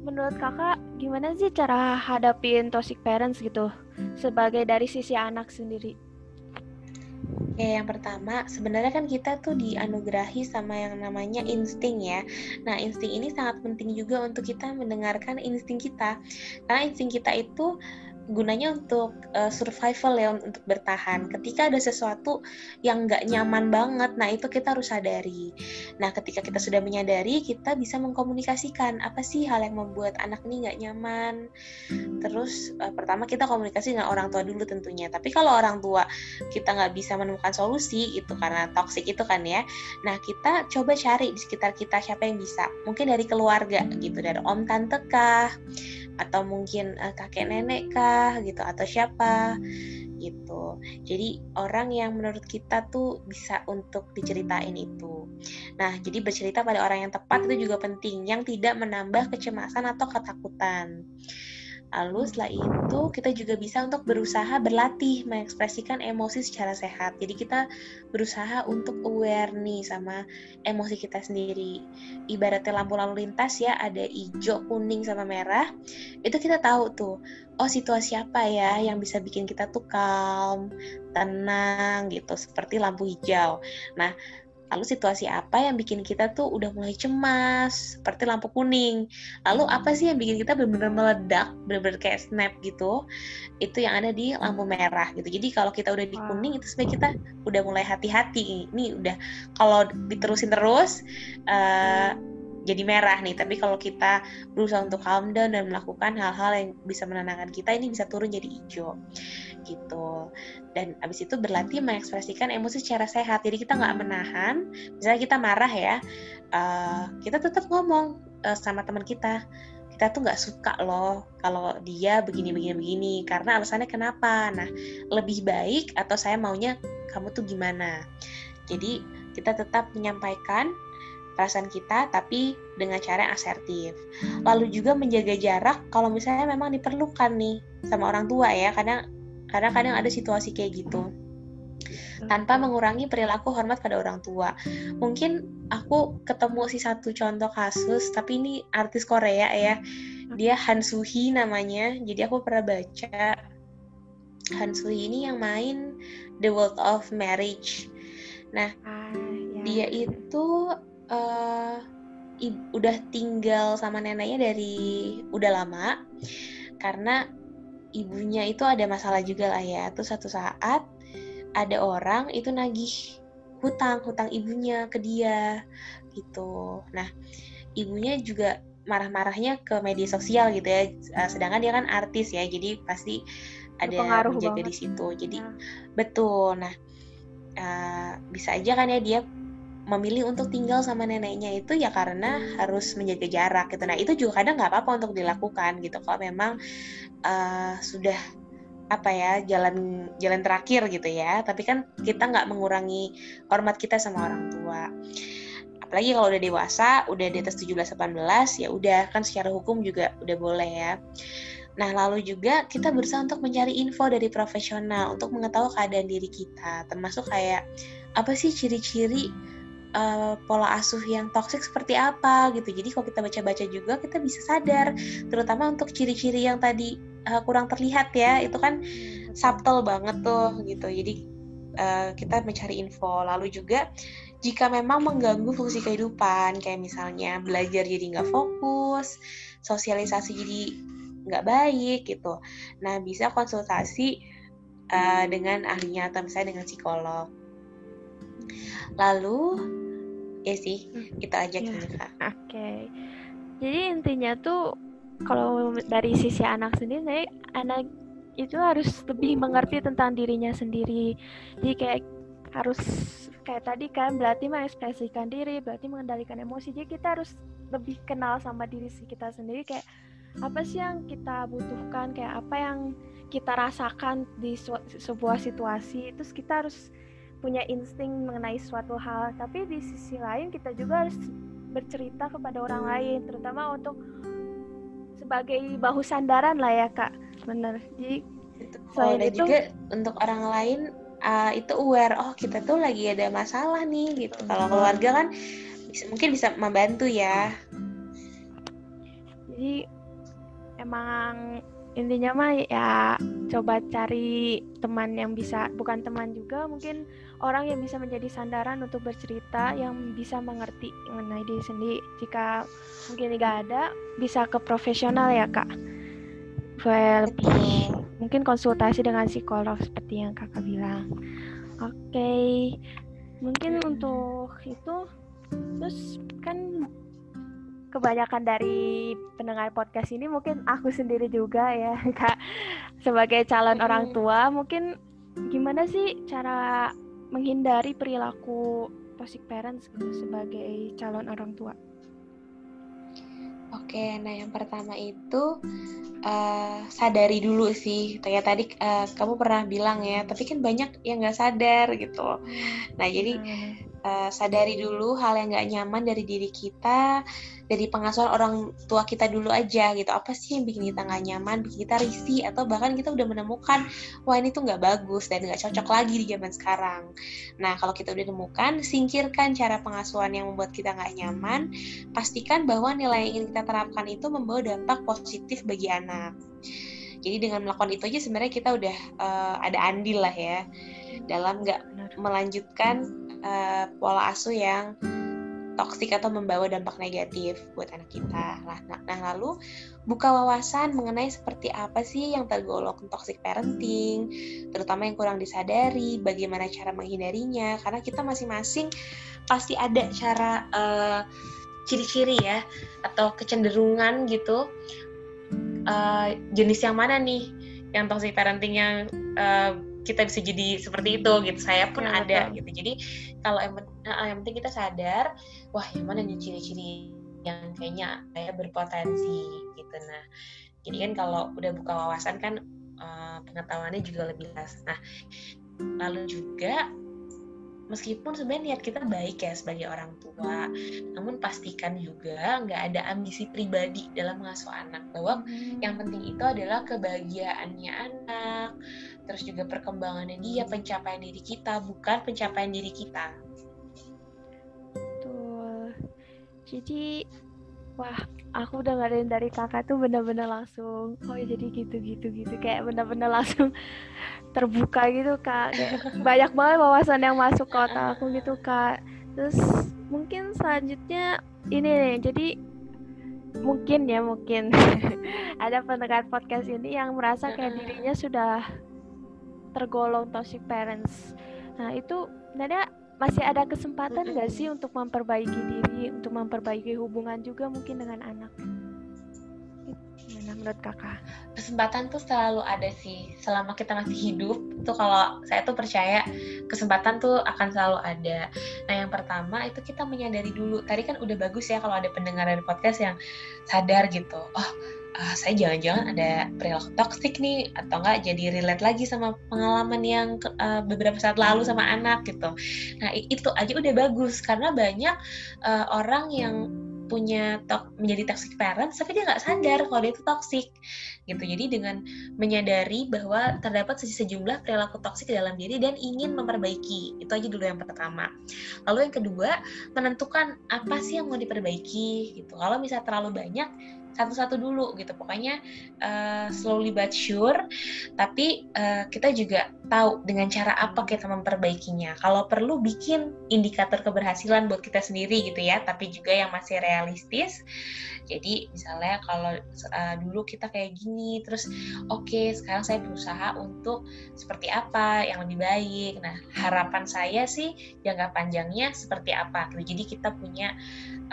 menurut kakak gimana sih cara hadapin toxic parents gitu sebagai dari sisi anak sendiri Oke, yang pertama, sebenarnya kan kita tuh dianugerahi sama yang namanya insting ya. Nah, insting ini sangat penting juga untuk kita mendengarkan insting kita. Karena insting kita itu gunanya untuk uh, survival ya untuk bertahan. Ketika ada sesuatu yang nggak nyaman banget, nah itu kita harus sadari. Nah ketika kita sudah menyadari, kita bisa mengkomunikasikan apa sih hal yang membuat anak ini nggak nyaman. Terus uh, pertama kita komunikasi dengan orang tua dulu tentunya. Tapi kalau orang tua kita nggak bisa menemukan solusi itu karena toksik itu kan ya. Nah kita coba cari di sekitar kita siapa yang bisa. Mungkin dari keluarga gitu, dari om tante kah atau mungkin uh, kakek nenek kah gitu atau siapa gitu. Jadi orang yang menurut kita tuh bisa untuk diceritain itu. Nah, jadi bercerita pada orang yang tepat itu juga penting yang tidak menambah kecemasan atau ketakutan. Lalu setelah itu kita juga bisa untuk berusaha berlatih mengekspresikan emosi secara sehat. Jadi kita berusaha untuk aware nih sama emosi kita sendiri. Ibaratnya lampu lalu lintas ya, ada hijau, kuning sama merah. Itu kita tahu tuh, oh situasi apa ya yang bisa bikin kita tuh calm, tenang gitu, seperti lampu hijau. Nah, Lalu situasi apa yang bikin kita tuh udah mulai cemas, seperti lampu kuning. Lalu apa sih yang bikin kita benar-benar meledak, benar-benar kayak snap gitu? Itu yang ada di lampu merah gitu. Jadi kalau kita udah di kuning itu sebenarnya kita udah mulai hati-hati. Ini udah kalau diterusin terus uh, jadi merah nih. Tapi kalau kita berusaha untuk calm down dan melakukan hal-hal yang bisa menenangkan kita, ini bisa turun jadi hijau gitu. Dan abis itu berlatih mengekspresikan emosi secara sehat. Jadi kita nggak menahan. Misalnya kita marah ya, uh, kita tetap ngomong uh, sama teman kita. Kita tuh nggak suka loh kalau dia begini begini begini karena alasannya kenapa. Nah lebih baik atau saya maunya kamu tuh gimana. Jadi kita tetap menyampaikan perasaan kita tapi dengan cara yang asertif. Lalu juga menjaga jarak kalau misalnya memang diperlukan nih sama orang tua ya, karena karena kadang ada situasi kayak gitu. Tanpa mengurangi perilaku hormat pada orang tua. Mungkin aku ketemu sih satu contoh kasus, tapi ini artis Korea ya. Dia Han Suhi namanya. Jadi aku pernah baca Han Suhi ini yang main The World of Marriage. Nah, ah, ya. dia itu uh, udah tinggal sama neneknya dari udah lama karena ibunya itu ada masalah juga lah ya. Terus satu saat ada orang itu nagih hutang hutang ibunya ke dia gitu. Nah ibunya juga marah-marahnya ke media sosial gitu ya. Eh, sedangkan dia kan artis ya, jadi pasti ada menjaga di situ. Jadi nah. betul. Nah uh, bisa aja kan ya dia memilih untuk tinggal sama neneknya itu ya karena harus menjaga jarak gitu. Nah itu juga kadang nggak apa-apa untuk dilakukan gitu kalau memang uh, sudah apa ya jalan jalan terakhir gitu ya. Tapi kan kita nggak mengurangi hormat kita sama orang tua. Apalagi kalau udah dewasa, udah di atas 17-18 ya udah kan secara hukum juga udah boleh ya. Nah, lalu juga kita berusaha untuk mencari info dari profesional untuk mengetahui keadaan diri kita, termasuk kayak apa sih ciri-ciri uh, pola asuh yang toksik seperti apa gitu. Jadi kalau kita baca-baca juga kita bisa sadar, terutama untuk ciri-ciri yang tadi uh, kurang terlihat ya, itu kan subtle banget tuh gitu. Jadi uh, kita mencari info. Lalu juga jika memang mengganggu fungsi kehidupan, kayak misalnya belajar jadi nggak fokus, sosialisasi jadi nggak baik gitu. Nah bisa konsultasi uh, dengan ahlinya atau misalnya dengan psikolog. Lalu ya sih hmm. kita ajak ya. <laughs> Oke. Okay. Jadi intinya tuh kalau dari sisi anak sendiri, anak itu harus lebih mengerti tentang dirinya sendiri. Jadi kayak harus kayak tadi kan berarti mengekspresikan diri, berarti mengendalikan emosi. Jadi kita harus lebih kenal sama diri kita sendiri kayak apa sih yang kita butuhkan, kayak apa yang kita rasakan di sebuah situasi. Terus kita harus punya insting mengenai suatu hal. Tapi di sisi lain kita juga harus bercerita kepada orang lain terutama untuk sebagai bahu sandaran lah ya kak. Bener. Jadi selain oh, itu juga untuk orang lain uh, itu aware oh kita tuh lagi ada masalah nih gitu. Kalau keluarga kan bisa, mungkin bisa membantu ya. Jadi emang intinya mah ya coba cari teman yang bisa bukan teman juga mungkin orang yang bisa menjadi sandaran untuk bercerita yang bisa mengerti mengenai diri sendiri. Jika mungkin tidak ada bisa ke profesional ya kak. Lebih mungkin konsultasi dengan psikolog seperti yang kakak bilang. Oke. Okay. mungkin untuk itu terus kan kebanyakan dari pendengar podcast ini mungkin aku sendiri juga ya <laughs> kak sebagai calon orang tua mungkin gimana sih cara menghindari perilaku toxic parents gitu sebagai calon orang tua? Oke, nah yang pertama itu uh, sadari dulu sih. Kayak tadi uh, kamu pernah bilang ya, tapi kan banyak yang nggak sadar gitu. Nah jadi uh, sadari dulu hal yang nggak nyaman dari diri kita dari pengasuhan orang tua kita dulu aja gitu. Apa sih yang bikin kita nggak nyaman? Bikin kita risih atau bahkan kita udah menemukan wah ini tuh nggak bagus dan nggak cocok lagi di zaman sekarang. Nah kalau kita udah menemukan singkirkan cara pengasuhan yang membuat kita nggak nyaman. Pastikan bahwa nilai yang ingin kita terapkan itu membawa dampak positif bagi anak. Jadi dengan melakukan itu aja sebenarnya kita udah uh, ada andil lah ya. Dalam nggak melanjutkan uh, pola asuh yang toksik atau membawa dampak negatif buat anak kita. Nah, nah, nah lalu buka wawasan mengenai seperti apa sih yang tergolong toxic parenting, terutama yang kurang disadari, bagaimana cara menghindarinya, karena kita masing-masing pasti ada cara uh, ciri-ciri ya atau kecenderungan gitu uh, jenis yang mana nih yang toxic parenting yang uh, kita bisa jadi seperti itu gitu. Saya pun ya, ada betul. gitu. Jadi kalau yang, yang penting kita sadar wah yang mana nih ciri-ciri yang kayaknya saya berpotensi gitu. Nah jadi kan kalau udah buka wawasan kan uh, pengetahuannya juga lebih luas. Nah lalu juga meskipun sebenarnya niat kita baik ya sebagai orang tua, namun pastikan juga nggak ada ambisi pribadi dalam mengasuh anak bahwa hmm. yang penting itu adalah kebahagiaannya anak, terus juga perkembangannya dia, pencapaian diri kita, bukan pencapaian diri kita. Betul. Jadi, wah, aku udah ngadain dari kakak tuh bener-bener langsung, oh ya jadi gitu-gitu gitu, kayak bener-bener langsung <laughs> terbuka gitu kak. Banyak banget wawasan yang masuk ke otak aku gitu kak. Terus mungkin selanjutnya ini nih jadi mungkin ya mungkin <laughs> ada pendengar podcast ini yang merasa kayak dirinya sudah tergolong toxic parents. Nah itu nada masih ada kesempatan gak sih untuk memperbaiki diri untuk memperbaiki hubungan juga mungkin dengan anak? Gimana menurut kakak? Kesempatan tuh selalu ada sih selama kita masih hidup. Tuh kalau saya tuh percaya kesempatan tuh akan selalu ada. Nah yang pertama itu kita menyadari dulu. Tadi kan udah bagus ya kalau ada pendengar dari podcast yang sadar gitu. Oh uh, saya jangan-jangan ada perilaku toksik nih atau enggak jadi relate lagi sama pengalaman yang uh, beberapa saat lalu sama anak gitu. Nah itu aja udah bagus karena banyak uh, orang yang punya tok menjadi toxic parents tapi dia nggak sadar kalau dia itu toxic gitu. Jadi dengan menyadari bahwa terdapat sejumlah perilaku toksik dalam diri dan ingin memperbaiki. Itu aja dulu yang pertama. Lalu yang kedua menentukan apa sih yang mau diperbaiki gitu. Kalau misalnya terlalu banyak satu-satu dulu gitu. Pokoknya uh, slowly but sure tapi uh, kita juga tahu dengan cara apa kita memperbaikinya. Kalau perlu bikin indikator keberhasilan buat kita sendiri gitu ya tapi juga yang masih realistis. Jadi misalnya kalau uh, dulu kita kayak gini terus oke okay, sekarang saya berusaha untuk seperti apa yang lebih baik. Nah harapan saya sih jangka panjangnya seperti apa gitu. jadi kita punya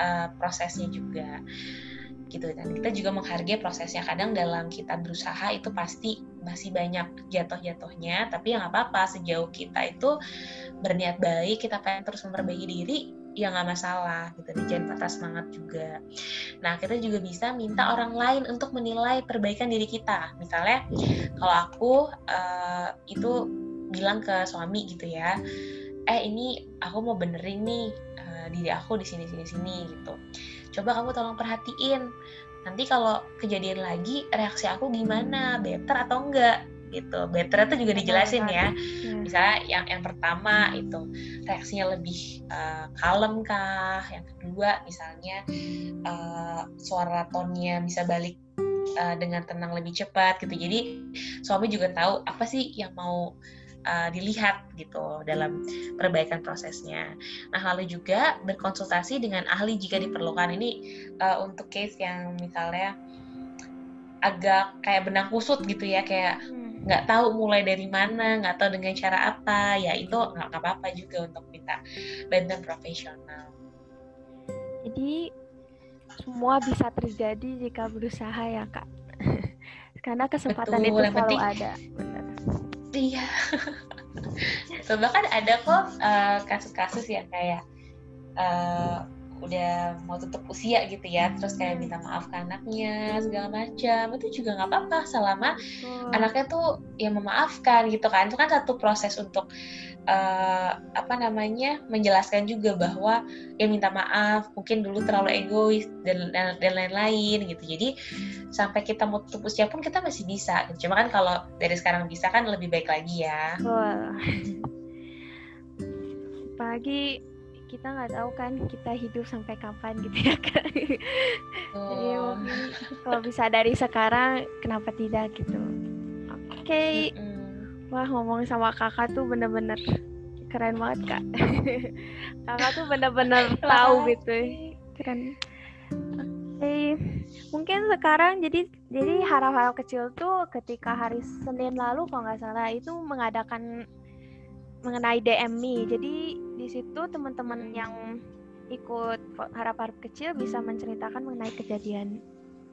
uh, prosesnya juga. Gitu. Dan kita juga menghargai prosesnya. Kadang dalam kita berusaha itu pasti masih banyak jatuh-jatuhnya tapi ya nggak apa-apa. Sejauh kita itu berniat baik kita pengen terus memperbaiki diri ya nggak masalah gitu jangan patah semangat juga. Nah kita juga bisa minta orang lain untuk menilai perbaikan diri kita. Misalnya kalau aku uh, itu bilang ke suami gitu ya eh ini aku mau benerin nih uh, diri aku di sini sini sini gitu. Coba kamu tolong perhatiin nanti kalau kejadian lagi reaksi aku gimana better atau enggak gitu better itu juga dijelasin ya hmm. misalnya yang yang pertama itu reaksinya lebih uh, kalem kah yang kedua misalnya uh, suara tonnya bisa balik uh, dengan tenang lebih cepat gitu jadi suami juga tahu apa sih yang mau uh, dilihat gitu dalam perbaikan prosesnya. Nah lalu juga berkonsultasi dengan ahli jika diperlukan ini uh, untuk case yang misalnya agak kayak benang kusut gitu ya kayak hmm. Nggak tahu mulai dari mana nggak tahu dengan cara apa ya itu nggak apa-apa juga untuk minta bantuan profesional. Jadi semua bisa terjadi jika berusaha ya kak. <laughs> Karena kesempatan Betul, itu selalu penting, ada. Benar. Iya. So, <laughs> bahkan ada kok uh, kasus-kasus yang kayak uh, udah mau tutup usia gitu ya terus kayak minta maaf ke anaknya segala macam itu juga nggak apa-apa selama oh. anaknya tuh ya memaafkan gitu kan. Itu kan satu proses untuk uh, apa namanya menjelaskan juga bahwa ya minta maaf mungkin dulu terlalu egois dan dan, dan lain-lain gitu. Jadi sampai kita mau tutup usia pun kita masih bisa. Cuma kan kalau dari sekarang bisa kan lebih baik lagi ya. Pagi kita nggak tahu kan kita hidup sampai kapan gitu ya kan oh. jadi kalau bisa dari sekarang kenapa tidak gitu oke okay. mm -mm. wah ngomong sama kakak tuh bener-bener keren banget kak <laughs> kakak tuh bener-bener <laughs> tahu gitu keren oke okay. mungkin sekarang jadi jadi harap-harap kecil tuh ketika hari Senin lalu kalau nggak salah itu mengadakan mengenai DMI. Jadi di situ teman-teman yang ikut harap-harap kecil bisa menceritakan mengenai kejadian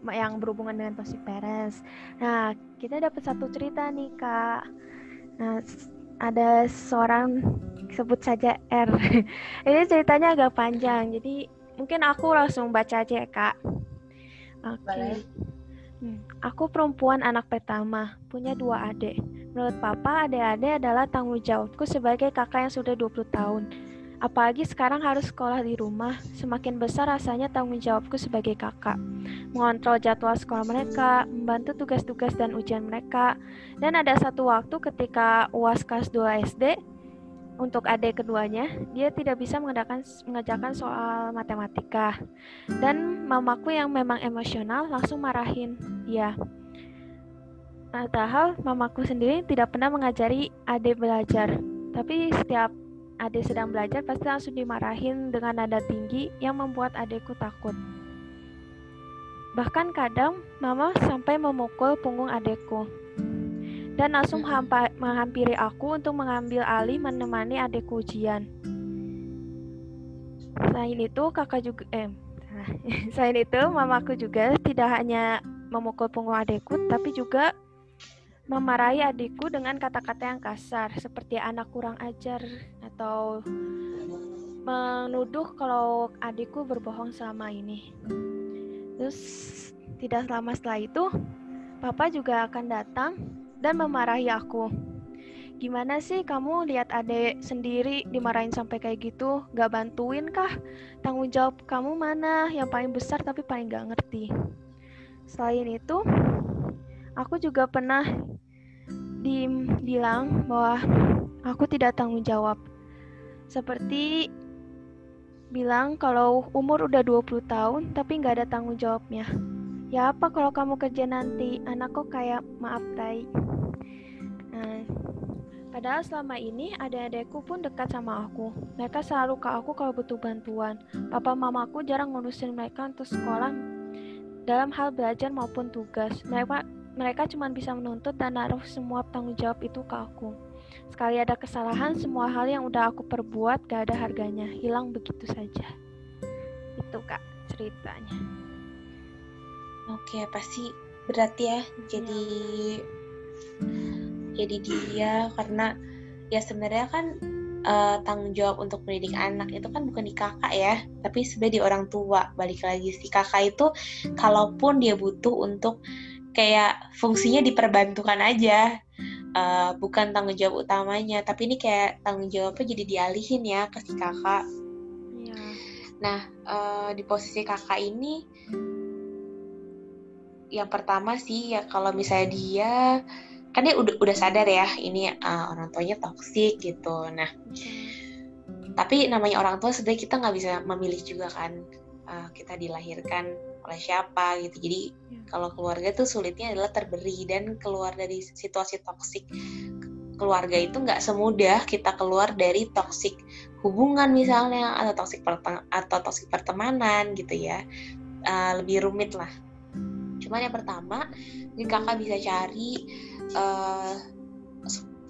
yang berhubungan dengan toxic parents. Nah, kita dapat satu cerita nih, Kak. Nah, ada seorang sebut saja R. <laughs> Ini ceritanya agak panjang, jadi mungkin aku langsung baca aja ya, Kak. Oke. Okay. Hmm, aku perempuan anak pertama, punya dua adik. Menurut papa, adik-adik adalah tanggung jawabku sebagai kakak yang sudah 20 tahun. Apalagi sekarang harus sekolah di rumah, semakin besar rasanya tanggung jawabku sebagai kakak. Mengontrol jadwal sekolah mereka, membantu tugas-tugas dan ujian mereka. Dan ada satu waktu ketika UAS kelas 2 SD, untuk adik keduanya, dia tidak bisa mengerjakan soal matematika. Dan mamaku yang memang emosional langsung marahin dia. Padahal mamaku sendiri tidak pernah mengajari adik belajar. Tapi setiap adik sedang belajar pasti langsung dimarahin dengan nada tinggi yang membuat adikku takut. Bahkan kadang mama sampai memukul punggung adikku. Dan langsung menghampiri aku untuk mengambil alih menemani adikku ujian. Selain itu, kakak juga eh <laughs> selain itu mamaku juga tidak hanya memukul punggung adikku tapi juga memarahi adikku dengan kata-kata yang kasar, seperti anak kurang ajar atau menuduh kalau adikku berbohong selama ini. Terus tidak lama setelah itu, papa juga akan datang dan memarahi aku. Gimana sih kamu lihat adik sendiri dimarahin sampai kayak gitu? Gak bantuin kah? Tanggung jawab kamu mana yang paling besar tapi paling gak ngerti? Selain itu, aku juga pernah dibilang bahwa aku tidak tanggung jawab. Seperti bilang kalau umur udah 20 tahun tapi nggak ada tanggung jawabnya. Ya apa kalau kamu kerja nanti, anakku kayak maaf tai. Nah, padahal selama ini adik-adikku pun dekat sama aku. Mereka selalu ke aku kalau butuh bantuan. Papa mamaku jarang ngurusin mereka untuk sekolah dalam hal belajar maupun tugas. Mereka mereka cuma bisa menuntut dan naruh semua tanggung jawab itu ke aku. Sekali ada kesalahan, semua hal yang udah aku perbuat gak ada harganya, hilang begitu saja. Itu kak ceritanya. Oke, pasti berat ya jadi ya. jadi dia karena ya sebenarnya kan uh, tanggung jawab untuk mendidik anak itu kan bukan di kakak ya, tapi sebenarnya di orang tua. Balik lagi si kakak itu kalaupun dia butuh untuk kayak fungsinya diperbantukan aja uh, bukan tanggung jawab utamanya. Tapi ini kayak tanggung jawabnya jadi dialihin ya ke si kakak. Ya. nah uh, di posisi kakak ini yang pertama sih ya kalau misalnya dia kan dia udah udah sadar ya ini uh, orang tuanya toksik gitu. Nah tapi namanya orang tua sebenarnya kita nggak bisa memilih juga kan uh, kita dilahirkan oleh siapa gitu. Jadi ya. kalau keluarga tuh sulitnya adalah terberi dan keluar dari situasi toksik keluarga itu nggak semudah kita keluar dari toksik hubungan misalnya atau toksik atau toksik pertemanan gitu ya. Uh, lebih rumit lah. Cuman yang pertama mungkin kakak bisa cari uh,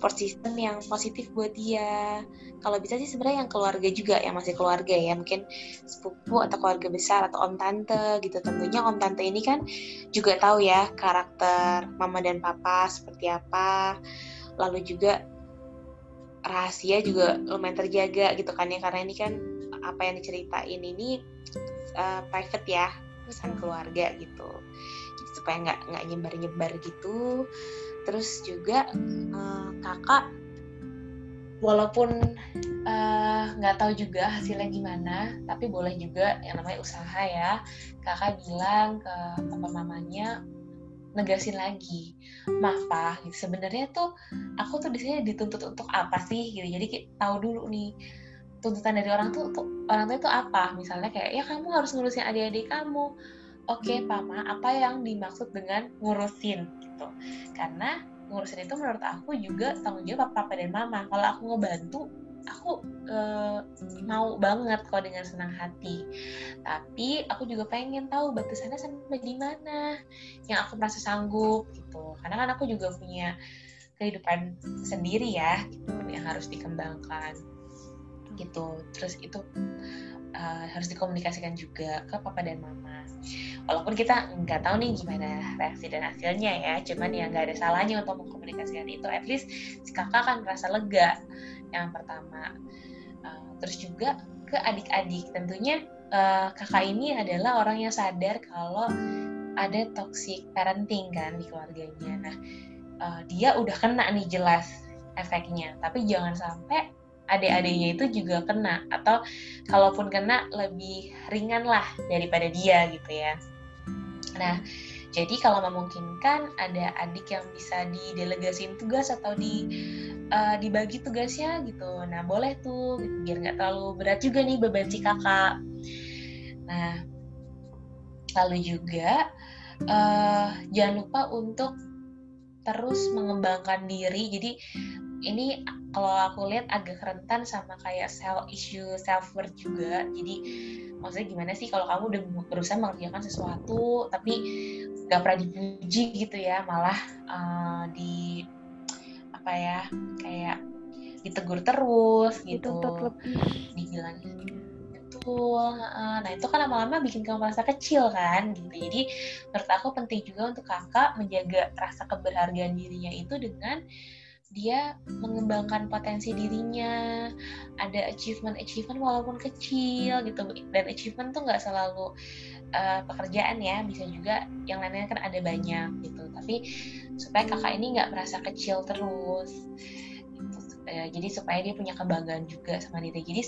support system yang positif buat dia. Kalau bisa sih sebenarnya yang keluarga juga yang masih keluarga ya. Mungkin sepupu atau keluarga besar atau om tante gitu. Tentunya om tante ini kan juga tahu ya karakter mama dan papa seperti apa. Lalu juga rahasia juga lumayan terjaga gitu kan ya. Karena ini kan apa yang diceritain ini uh, private ya pesan keluarga gitu. Supaya nggak nggak nyebar nyebar gitu terus juga uh, kakak walaupun nggak uh, tahu juga hasilnya gimana tapi boleh juga yang namanya usaha ya. Kakak bilang ke papa mamanya negasin lagi maaf pak gitu sebenarnya tuh aku tuh di sini dituntut untuk apa sih gitu. Jadi kita tahu dulu nih tuntutan dari orang tuh, orang tua itu apa. Misalnya kayak ya kamu harus ngurusin adik-adik kamu. Oke okay, pama apa yang dimaksud dengan ngurusin gitu. Karena ngurusin itu menurut aku juga tanggung jawab papa dan mama. Kalau aku ngebantu aku uh, mau banget kok dengan senang hati. Tapi aku juga pengen tahu batasannya sampai di mana yang aku merasa sanggup gitu. Karena kan aku juga punya kehidupan sendiri ya gitu yang harus dikembangkan. Gitu. Terus itu uh, harus dikomunikasikan juga ke papa dan mama. Walaupun kita nggak tahu nih gimana reaksi dan hasilnya ya cuman ya nggak ada salahnya untuk mengkomunikasikan itu. At least si kakak akan merasa lega yang pertama. Uh, terus juga ke adik-adik. Tentunya uh, kakak ini adalah orang yang sadar kalau ada toxic parenting kan di keluarganya. Nah uh, dia udah kena nih jelas efeknya. Tapi jangan sampai adik-adiknya itu juga kena atau kalaupun kena lebih ringan lah daripada dia gitu ya. Nah, jadi kalau memungkinkan ada adik yang bisa didelegasiin tugas atau di uh, dibagi tugasnya gitu. Nah, boleh tuh gitu, biar nggak terlalu berat juga nih beban si kakak. Nah, lalu juga uh, jangan lupa untuk terus mengembangkan diri. Jadi ini kalau aku lihat agak rentan sama kayak self issue self worth juga. Jadi maksudnya gimana sih kalau kamu udah berusaha mengerjakan sesuatu tapi gak pernah dipuji gitu ya malah uh, di apa ya kayak ditegur terus gitu. dibilang betul nah itu kan lama-lama bikin kamu merasa kecil kan gitu. Jadi menurut aku penting juga untuk kakak menjaga rasa keberhargaan dirinya itu dengan dia mengembangkan potensi dirinya ada achievement achievement walaupun kecil gitu. Dan achievement tuh nggak selalu uh, pekerjaan ya bisa juga yang lainnya kan ada banyak gitu. Tapi supaya kakak ini nggak merasa kecil terus gitu. uh, jadi supaya dia punya kebanggaan juga sama diri. Jadi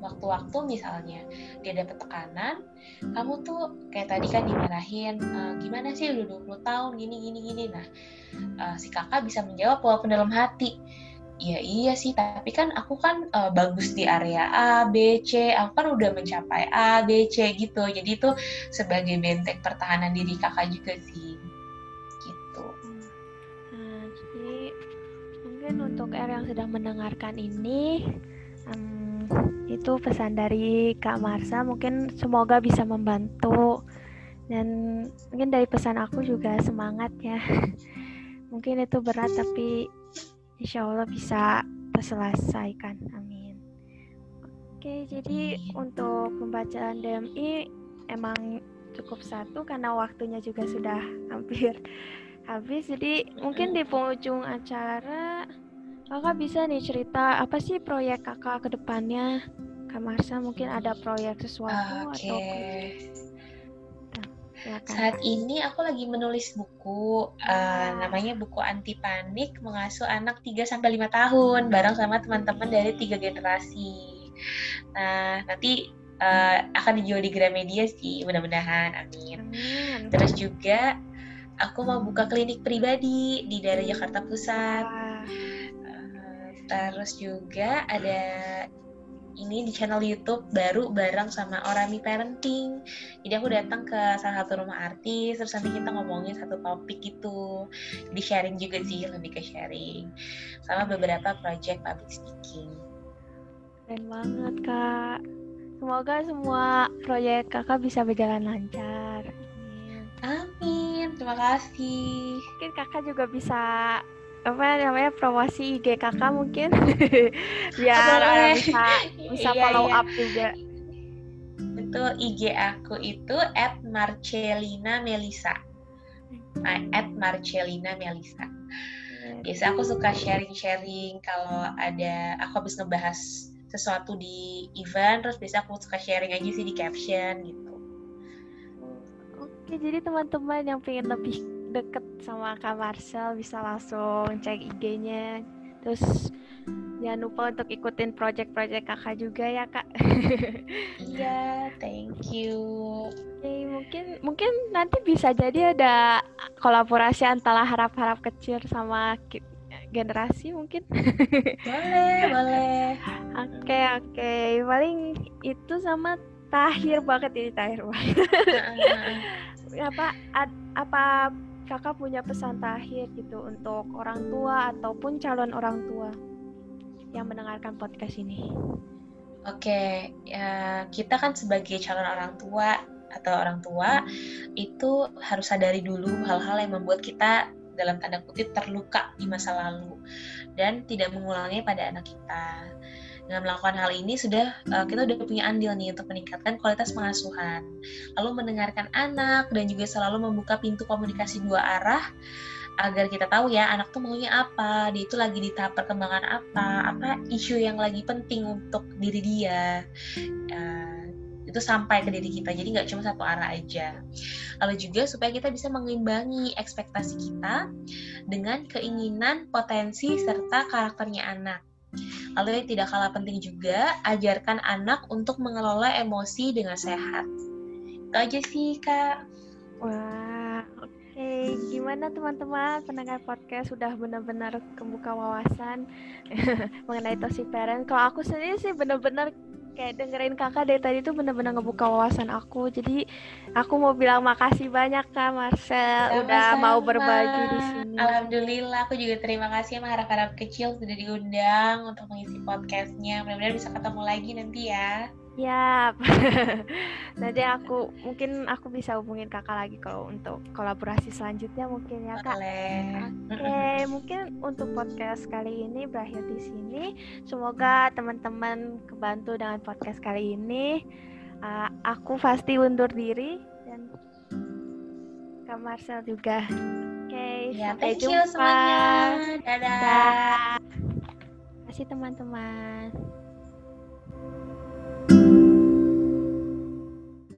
waktu-waktu misalnya dia dapat tekanan kamu tuh kayak tadi kan dimarahin e, gimana sih udah 20 tahun gini gini gini? Nah uh, si kakak bisa menjawab walaupun dalam hati ya iya sih tapi kan aku kan uh, bagus di area A B C aku kan udah mencapai A B C gitu. Jadi itu sebagai benteng pertahanan diri kakak juga sih. Gitu. Nah, jadi mungkin untuk R yang sedang mendengarkan ini um, itu pesan dari Kak Marsa. Mungkin semoga bisa membantu. Dan mungkin dari pesan aku juga semangat ya. <laughs> Mungkin itu berat tapi insya Allah bisa terselesaikan. Amin. Oke jadi untuk pembacaan DMI emang cukup satu karena waktunya juga sudah <laughs> hampir habis. Jadi mungkin di penghujung acara kakak bisa nih cerita apa sih proyek kakak ke depannya Kak Marsa mungkin ada proyek sesuatu okay. atau Silakan. Saat ini aku lagi menulis buku uh, namanya buku anti panik mengasuh anak 3 sampai 5 tahun bareng sama teman-teman dari tiga generasi. Nah, nanti uh, akan dijual di Gramedia sih, mudah-mudahan. Amin. Amin. Terus juga aku mau buka klinik pribadi di daerah Jakarta Pusat. Terus juga ada ini di channel YouTube baru bareng sama Orami Parenting. Jadi aku datang ke salah satu rumah artis, terus nanti kita ngomongin satu topik gitu. Jadi sharing juga sih, lebih ke sharing. Sama beberapa project public speaking. Keren banget, Kak. Semoga semua proyek kakak bisa berjalan lancar. Amin. Terima kasih. Mungkin kakak juga bisa apa namanya promosi IG kakak mungkin? <laughs> <laughs> Biar orang bisa bisa iya, follow iya. up juga. Betul IG aku itu at Marcelina Melisa. At Marcelina Melisa. Biasa aku suka sharing-sharing kalau ada aku habis ngebahas sesuatu di event terus biasa aku suka sharing aja sih di caption gitu. Oke jadi teman-teman yang pengen lebih deket sama Kak Marcel bisa langsung cek IG-nya terus jangan lupa untuk ikutin project-project kakak juga ya kak. <laughs> Iya thank you. Oke mungkin mungkin nanti bisa jadi ada kolaborasi antara harap-harap kecil sama generasi mungkin. <laughs> Boleh boleh. Oke okay, oke. Okay. paling itu sama tahir banget ini tahir banget. <laughs> Apa ad, apa kakak punya pesan tahir gitu untuk orang tua ataupun calon orang tua yang mendengarkan podcast ini Oke, ya, kita kan sebagai calon orang tua atau orang tua itu harus sadari dulu hal-hal yang membuat kita dalam tanda kutip terluka di masa lalu dan tidak mengulangi pada anak kita. Dengan melakukan hal ini sudah uh, kita udah punya andil nih untuk meningkatkan kualitas pengasuhan. Lalu mendengarkan anak dan juga selalu membuka pintu komunikasi dua arah agar kita tahu ya anak tuh maunya apa, dia itu lagi di tahap perkembangan apa, apa isu yang lagi penting untuk diri dia. Uh, itu sampai ke diri kita jadi nggak cuma satu arah aja lalu juga supaya kita bisa mengimbangi ekspektasi kita dengan keinginan potensi serta karakternya anak lalu yang tidak kalah penting juga ajarkan anak untuk mengelola emosi dengan sehat. Itu aja sih kak. Wah oke. Okay. gimana teman-teman? Pendengar podcast sudah benar-benar kebuka wawasan <laughs> mengenai toxic parent. Kalau aku sendiri sih benar-benar kayak dengerin kakak dari tadi tuh bener-bener ngebuka wawasan aku. Jadi aku mau bilang makasih banyak kak Marcel. Sama-sama. udah mau berbagi di sini. Alhamdulillah aku juga terima kasih sama harap-harap kecil sudah diundang untuk mengisi podcastnya. Mudah-mudahan bisa ketemu lagi nanti ya Yap. <laughs> Nanti aku mungkin aku bisa hubungin kakak lagi kalau untuk kolaborasi selanjutnya mungkin ya kak. Oke, okay, mungkin untuk podcast kali ini berakhir di sini. Semoga teman-teman kebantu dengan podcast kali ini. Uh, aku pasti undur diri dan Kak Marcel juga. Oke, okay, ya, sampai jumpa. Semuanya. Dadah. Dadah. Terima kasih teman-teman.